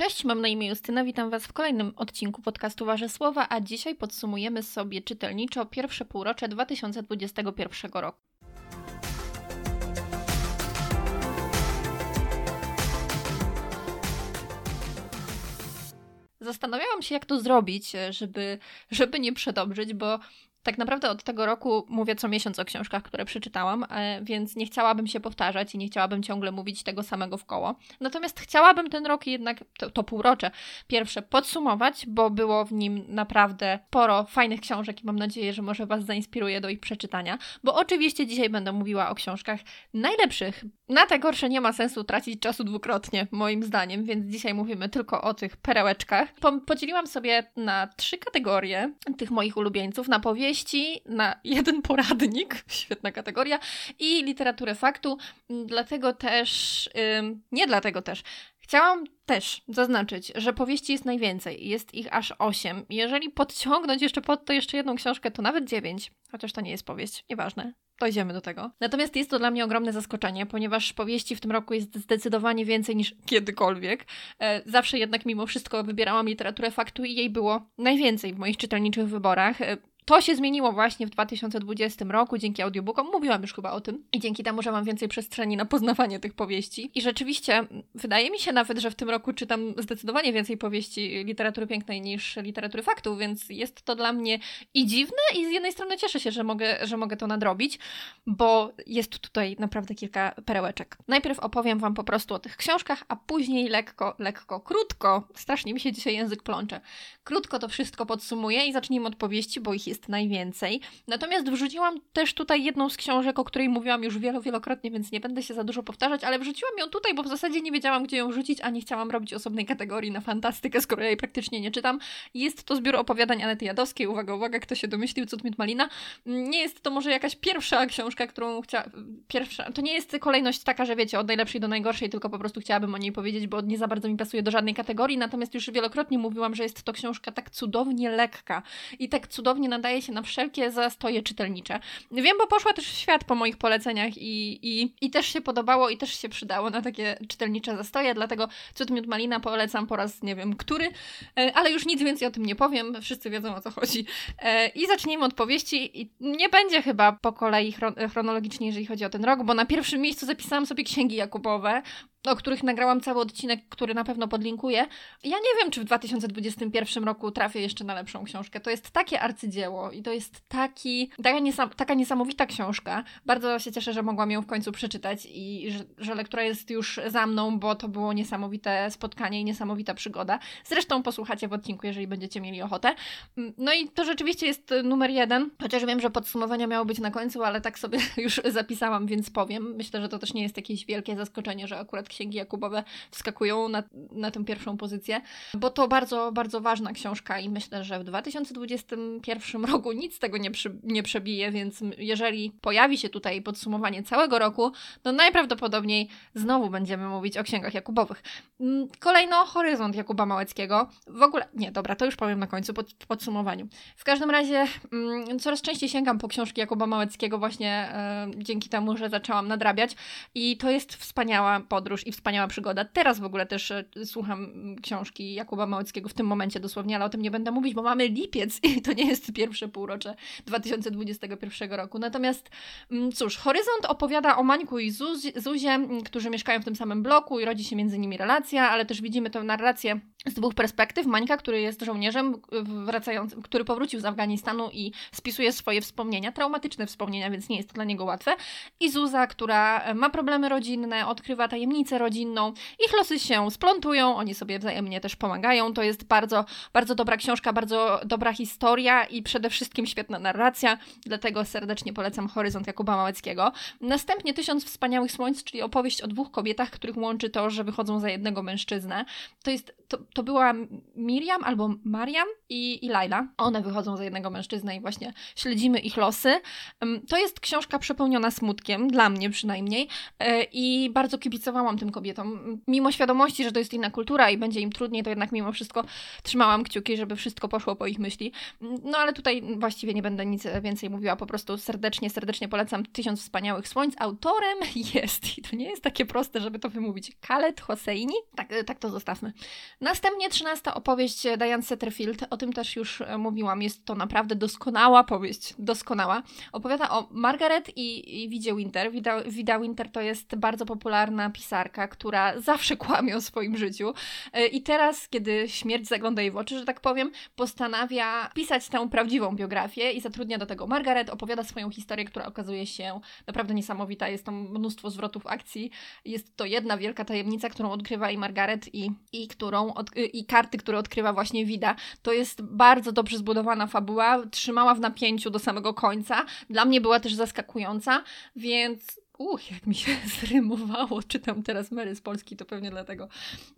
Cześć, mam na imię Justyna, witam Was w kolejnym odcinku podcastu Wasze Słowa, a dzisiaj podsumujemy sobie czytelniczo pierwsze półrocze 2021 roku. Zastanawiałam się, jak to zrobić, żeby, żeby nie przedobrzyć, bo tak naprawdę od tego roku mówię co miesiąc o książkach, które przeczytałam, e, więc nie chciałabym się powtarzać i nie chciałabym ciągle mówić tego samego w koło. Natomiast chciałabym ten rok jednak, to, to półrocze, pierwsze podsumować, bo było w nim naprawdę sporo fajnych książek i mam nadzieję, że może Was zainspiruje do ich przeczytania, bo oczywiście dzisiaj będę mówiła o książkach najlepszych. Na te gorsze nie ma sensu tracić czasu dwukrotnie, moim zdaniem, więc dzisiaj mówimy tylko o tych perełeczkach. podzieliłam sobie na trzy kategorie tych moich ulubieńców, na powieść, opowieści na jeden poradnik, świetna kategoria, i literaturę faktu. Dlatego też, nie dlatego też, Chciałam też zaznaczyć, że powieści jest najwięcej, jest ich aż 8. Jeżeli podciągnąć jeszcze pod to jeszcze jedną książkę, to nawet 9, chociaż to nie jest powieść, nieważne. Dojdziemy do tego. Natomiast jest to dla mnie ogromne zaskoczenie, ponieważ powieści w tym roku jest zdecydowanie więcej niż kiedykolwiek. E, zawsze jednak mimo wszystko wybierałam literaturę faktu i jej było najwięcej w moich czytelniczych wyborach. To się zmieniło właśnie w 2020 roku dzięki audiobookom. Mówiłam już chyba o tym. I dzięki temu, że mam więcej przestrzeni na poznawanie tych powieści. I rzeczywiście, wydaje mi się nawet, że w tym roku czytam zdecydowanie więcej powieści literatury pięknej niż literatury faktów, więc jest to dla mnie i dziwne, i z jednej strony cieszę się, że mogę, że mogę to nadrobić, bo jest tutaj naprawdę kilka perełeczek. Najpierw opowiem Wam po prostu o tych książkach, a później lekko, lekko, krótko, strasznie mi się dzisiaj język plącze, krótko to wszystko podsumuję i zacznijmy od powieści, bo ich jest najwięcej. Natomiast wrzuciłam też tutaj jedną z książek, o której mówiłam już wielo, wielokrotnie, więc nie będę się za dużo powtarzać, ale wrzuciłam ją tutaj, bo w zasadzie nie wiedziałam, gdzie ją wrzucić, a nie chciałam robić osobnej kategorii na fantastykę, skoro ja jej praktycznie nie czytam. Jest to zbiór opowiadań Anety Jadowskiej. Uwaga, uwaga, kto się domyślił, Cud Mit Malina. Nie jest to może jakaś pierwsza książka, którą chciałam... Pierwsza... To nie jest kolejność taka, że wiecie, od najlepszej do najgorszej, tylko po prostu chciałabym o niej powiedzieć, bo nie za bardzo mi pasuje do żadnej kategorii, natomiast już wielokrotnie mówiłam, że jest to książka tak cudownie lekka i tak cudownie nadaje się na wszelkie zastoje czytelnicze. Wiem, bo poszła też w świat po moich poleceniach i, i, i też się podobało i też się przydało na takie czytelnicze zastoje, dlatego Cud Miód Malina polecam po raz nie wiem który, e, ale już nic więcej o tym nie powiem, wszyscy wiedzą o co chodzi. E, I zacznijmy od powieści. I nie będzie chyba po kolei chronologicznie, jeżeli chodzi o ten rok, bo na pierwszym miejscu zapisałam sobie księgi Jakubowe, o których nagrałam cały odcinek, który na pewno podlinkuję. Ja nie wiem, czy w 2021 roku trafię jeszcze na lepszą książkę. To jest takie arcydzieło i to jest taki, taka, niesam, taka niesamowita książka. Bardzo się cieszę, że mogłam ją w końcu przeczytać i że, że lektura jest już za mną, bo to było niesamowite spotkanie i niesamowita przygoda. Zresztą posłuchacie w odcinku, jeżeli będziecie mieli ochotę. Mm, no i to rzeczywiście jest numer jeden, chociaż wiem, że podsumowania miało być na końcu, ale tak sobie już zapisałam, więc powiem. Myślę, że to też nie jest jakieś wielkie zaskoczenie, że akurat księgi Jakubowe wskakują na, na tę pierwszą pozycję, bo to bardzo, bardzo ważna książka i myślę, że w 2021 roku nic tego nie, przy, nie przebije, więc jeżeli pojawi się tutaj podsumowanie całego roku, to najprawdopodobniej znowu będziemy mówić o księgach Jakubowych. Mm, kolejno Horyzont Jakuba Małeckiego. W ogóle, nie, dobra, to już powiem na końcu pod, w podsumowaniu. W każdym razie mm, coraz częściej sięgam po książki Jakuba Małeckiego właśnie y, dzięki temu, że zaczęłam nadrabiać i to jest wspaniała podróż i wspaniała przygoda. Teraz w ogóle też e, słucham książki Jakuba Małeckiego w tym momencie dosłownie, ale o tym nie będę mówić, bo mamy lipiec i to nie jest pierwsze półrocze 2021 roku. Natomiast mm, cóż, Horyzont opowiada o Mańku i Zuzie, Zuzie, którzy mieszkają w tym samym bloku i rodzi się między nimi relacja, ale też widzimy tę narrację z dwóch perspektyw. Mańka, który jest żołnierzem wracającym, który powrócił z Afganistanu i spisuje swoje wspomnienia, traumatyczne wspomnienia, więc nie jest to dla niego łatwe. I Zuza, która ma problemy rodzinne, odkrywa tajemnicę rodzinną. Ich losy się splątują, oni sobie wzajemnie też pomagają. To jest bardzo, bardzo dobra książka, bardzo dobra historia i przede wszystkim świetna narracja, dlatego serdecznie polecam Horyzont Jakuba Małeckiego. Następnie Tysiąc Wspaniałych Słońc, czyli opowieść o dwóch kobietach, których łączy to, że wychodzą za jednego mężczyznę. To jest, to, to była Miriam albo Mariam i, i Laila. One wychodzą za jednego mężczyznę i właśnie śledzimy ich losy. To jest książka przepełniona smutkiem, dla mnie przynajmniej, e, i bardzo kibicowałam tym kobietom. Mimo świadomości, że to jest inna kultura i będzie im trudniej, to jednak mimo wszystko trzymałam kciuki, żeby wszystko poszło po ich myśli. No ale tutaj właściwie nie będę nic więcej mówiła, po prostu serdecznie, serdecznie polecam Tysiąc Wspaniałych Słońc. Autorem jest, i to nie jest takie proste, żeby to wymówić, Khaled Hosseini, tak, tak to zostawmy. Następnie trzynasta opowieść Diane Setterfield, o tym też już e, mówiłam, jest to naprawdę doskonała powieść, doskonała. Opowiada o Margaret i, i Widzie Winter. Wida, Wida Winter to jest bardzo popularna pisarka, która zawsze kłamie o swoim życiu. E, i teraz, kiedy śmierć zagląda jej w oczy, że tak powiem, postanawia pisać tę prawdziwą biografię i zatrudnia do tego Margaret, opowiada swoją historię, która okazuje się naprawdę niesamowita, jest tam mnóstwo zwrotów akcji, jest to jedna wielka tajemnica, którą odkrywa i Margaret i, i którą od, i karty, które odkrywa właśnie Wida. To jest bardzo dobrze zbudowana fabuła, trzymała w napięciu do samego końca. Dla mnie była też zaskakująca, więc Uch, jak mi się zrymowało. Czytam teraz Mary z Polski, to pewnie dlatego.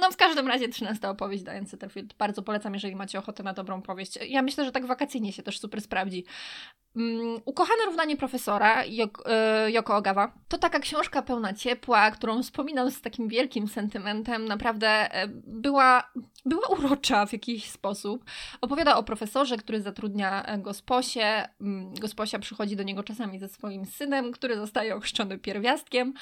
No, w każdym razie 13 opowieść Diane Setterfield. Bardzo polecam, jeżeli macie ochotę na dobrą powieść. Ja myślę, że tak wakacyjnie się też super sprawdzi. Um, ukochane równanie profesora Joko e, Ogawa to taka książka pełna ciepła, którą wspominam z takim wielkim sentymentem. Naprawdę e, była, była urocza w jakiś sposób. Opowiada o profesorze, który zatrudnia e, gosposię. Mm, gosposia przychodzi do niego czasami ze swoim synem, który zostaje ochrzczony pierwiastkiem.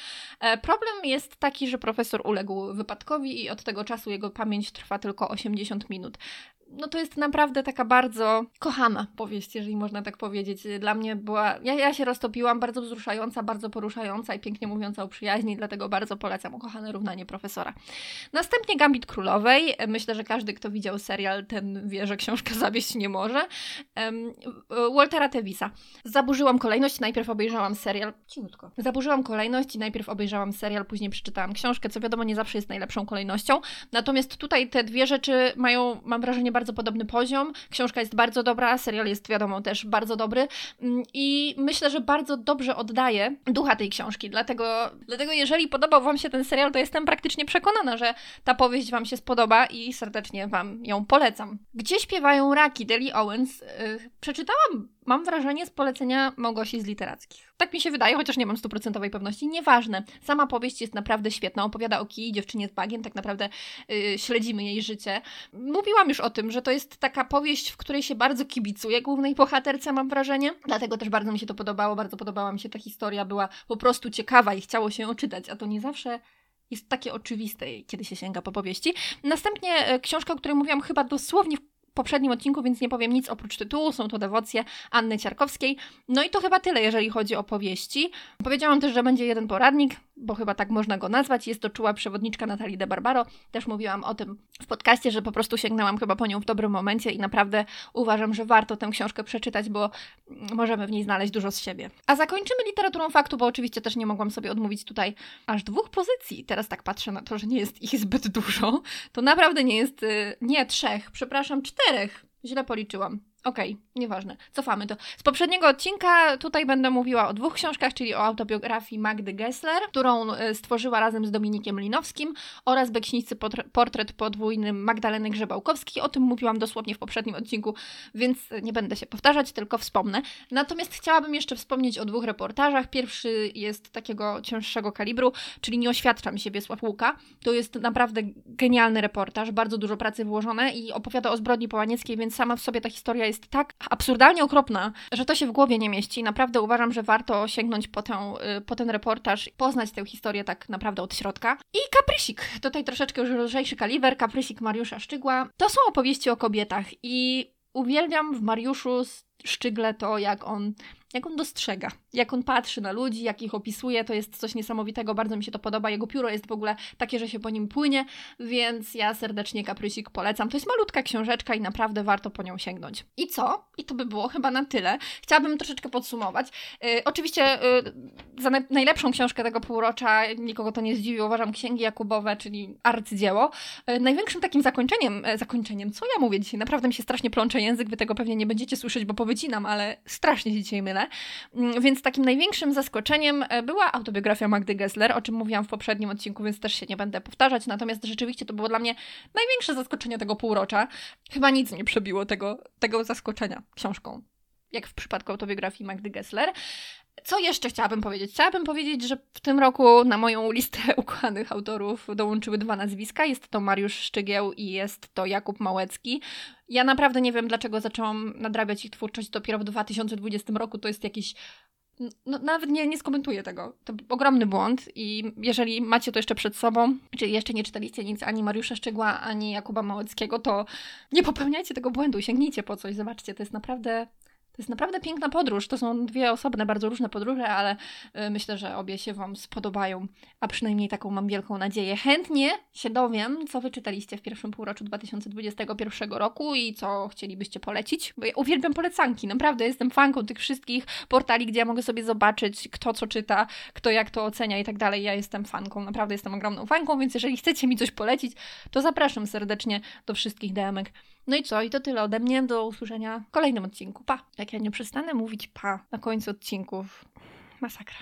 Problem jest taki, że profesor uległ wypadkowi i od tego czasu jego pamięć trwa tylko 80 minut no to jest naprawdę taka bardzo kochana powieść, jeżeli można tak powiedzieć. Dla mnie była, ja, ja się roztopiłam, bardzo wzruszająca, bardzo poruszająca i pięknie mówiąca o przyjaźni, dlatego bardzo polecam Ukochane równanie profesora. Następnie Gambit Królowej. Myślę, że każdy, kto widział serial, ten wie, że książka zawieść nie może. Waltera Tevisa. Zaburzyłam kolejność, najpierw obejrzałam serial. Cichutko. Zaburzyłam kolejność i najpierw obejrzałam serial, później przeczytałam książkę, co wiadomo nie zawsze jest najlepszą kolejnością. Natomiast tutaj te dwie rzeczy mają, mam wrażenie, bardzo podobny poziom. Książka jest bardzo dobra, serial jest wiadomo też bardzo dobry mm, i myślę, że bardzo dobrze oddaje ducha tej książki. Dlatego, dlatego jeżeli podobał Wam się ten serial, to jestem praktycznie przekonana, że ta powieść Wam się spodoba i serdecznie Wam ją polecam. Gdzie śpiewają raki Deli Owens? Yy, przeczytałam mam wrażenie z polecenia Małgosi z literackich. Tak mi się wydaje, chociaż nie mam stuprocentowej pewności. Nieważne. Sama powieść jest naprawdę świetna. Opowiada o kij, dziewczynie z bagiem. Tak naprawdę yy, śledzimy jej życie. Mówiłam już o tym, że to jest taka powieść, w której się bardzo kibicuje głównej bohaterce, mam wrażenie. Dlatego też bardzo mi się to podobało. Bardzo podobała mi się ta historia. Była po prostu ciekawa i chciało się ją czytać. A to nie zawsze jest takie oczywiste, kiedy się sięga po powieści. Następnie e, książka, o której mówiłam chyba dosłownie w poprzednim odcinku, więc nie powiem nic oprócz tytułu. Są to dewocje Anny Ciarkowskiej. No i to chyba tyle, jeżeli chodzi o powieści. Powiedziałam też, że będzie jeden poradnik, bo chyba tak można go nazwać. Jest to czuła przewodniczka Natalii de Barbaro. Też mówiłam o tym w podcaście, że po prostu sięgnęłam chyba po nią w dobrym momencie i naprawdę uważam, że warto tę książkę przeczytać, bo możemy w niej znaleźć dużo z siebie. A zakończymy literaturą faktu, bo oczywiście też nie mogłam sobie odmówić tutaj aż dwóch pozycji. Teraz tak patrzę na to, że nie jest ich zbyt dużo. To naprawdę nie jest, y, nie trzech, przepraszam, czterech. Źle policzyłam. Okej, okay, nieważne. Cofamy to. Z poprzedniego odcinka tutaj będę mówiła o dwóch książkach, czyli o autobiografii Magdy Gessler, którą e, stworzyła razem z Dominikiem Linowskim oraz beksińscy portret podwójny Magdaleny Grzebałkowskiej. O tym mówiłam dosłownie w poprzednim odcinku, więc nie będę się powtarzać, tylko wspomnę. Natomiast chciałabym jeszcze wspomnieć o dwóch reportażach. Pierwszy jest takiego cięższego kalibru, czyli Nie oświadczam się Wiesław Łuka. To jest naprawdę genialny reportaż, bardzo dużo pracy włożone i opowiada o zbrodni połanieckiej, więc sama w sobie ta historia jest jest tak absurdalnie okropna, że to się w głowie nie mieści. Naprawdę uważam, że warto sięgnąć po, tę, y, po ten reportaż, poznać tę historię tak naprawdę od środka. I Kaprysik, tutaj troszeczkę już lżejszy kaliber, Kaprysik Mariusza Szczygła. To są opowieści o kobietach i uwielbiam w Mariuszu Szczygle to, jak on jak on dostrzega, jak on patrzy na ludzi, jak ich opisuje, to jest coś niesamowitego, bardzo mi się to podoba. Jego pióro jest w ogóle takie, że się po nim płynie, więc ja serdecznie Kaprysik polecam. To jest malutka książeczka i naprawdę warto po nią sięgnąć. I co? I to by było chyba na tyle. Chciałabym troszeczkę podsumować. Yy, oczywiście yy, za najlepszą książkę tego półrocza, nikogo to nie zdziwi, uważam Księgi Jakubowe, czyli arcydzieło. Yy, największym takim zakończeniem, e, zakończeniem, co ja mówię dzisiaj, naprawdę mi się strasznie plącze język, wy tego pewnie nie będziecie słyszeć, bo powycinam, ale strasznie się dzisiaj mylę. Mm, więc takim największym zaskoczeniem e, była autobiografia Magdy Gessler, o czym mówiłam w poprzednim odcinku, więc też się nie będę powtarzać. Natomiast rzeczywiście to było dla mnie największe zaskoczenie tego półrocza. Chyba nic nie przebiło tego, tego zaskoczenia książką jak w przypadku autobiografii Magdy Gessler. Co jeszcze chciałabym powiedzieć? Chciałabym powiedzieć, że w tym roku na moją listę ukochanych autorów dołączyły dwa nazwiska. Jest to Mariusz Szczygieł i jest to Jakub Małecki. Ja naprawdę nie wiem, dlaczego zaczęłam nadrabiać ich twórczość dopiero w 2020 roku. To jest jakiś no, nawet nie, nie skomentuję tego. To ogromny błąd i jeżeli macie to jeszcze przed sobą, czyli jeszcze nie czytaliście nic ani Mariusza Szczegła, ani Jakuba Małeckiego, to nie popełniajcie tego błędu, sięgnijcie po coś, zobaczcie, to jest naprawdę to jest naprawdę piękna podróż. To są dwie osobne, bardzo różne podróże, ale y, myślę, że obie się Wam spodobają, a przynajmniej taką mam wielką nadzieję. Chętnie się dowiem, co wyczytaliście w pierwszym półroczu 2021 roku i co chcielibyście polecić, bo ja uwielbiam polecanki. Naprawdę jestem fanką tych wszystkich portali, gdzie ja mogę sobie zobaczyć, kto co czyta, kto jak to ocenia i tak dalej. Ja jestem fanką, naprawdę jestem ogromną fanką, więc jeżeli chcecie mi coś polecić, to zapraszam serdecznie do wszystkich DMek. No i co? I to tyle ode mnie. Do usłyszenia w kolejnym odcinku. Pa! Jak ja nie przestanę mówić pa na końcu odcinków. Masakra.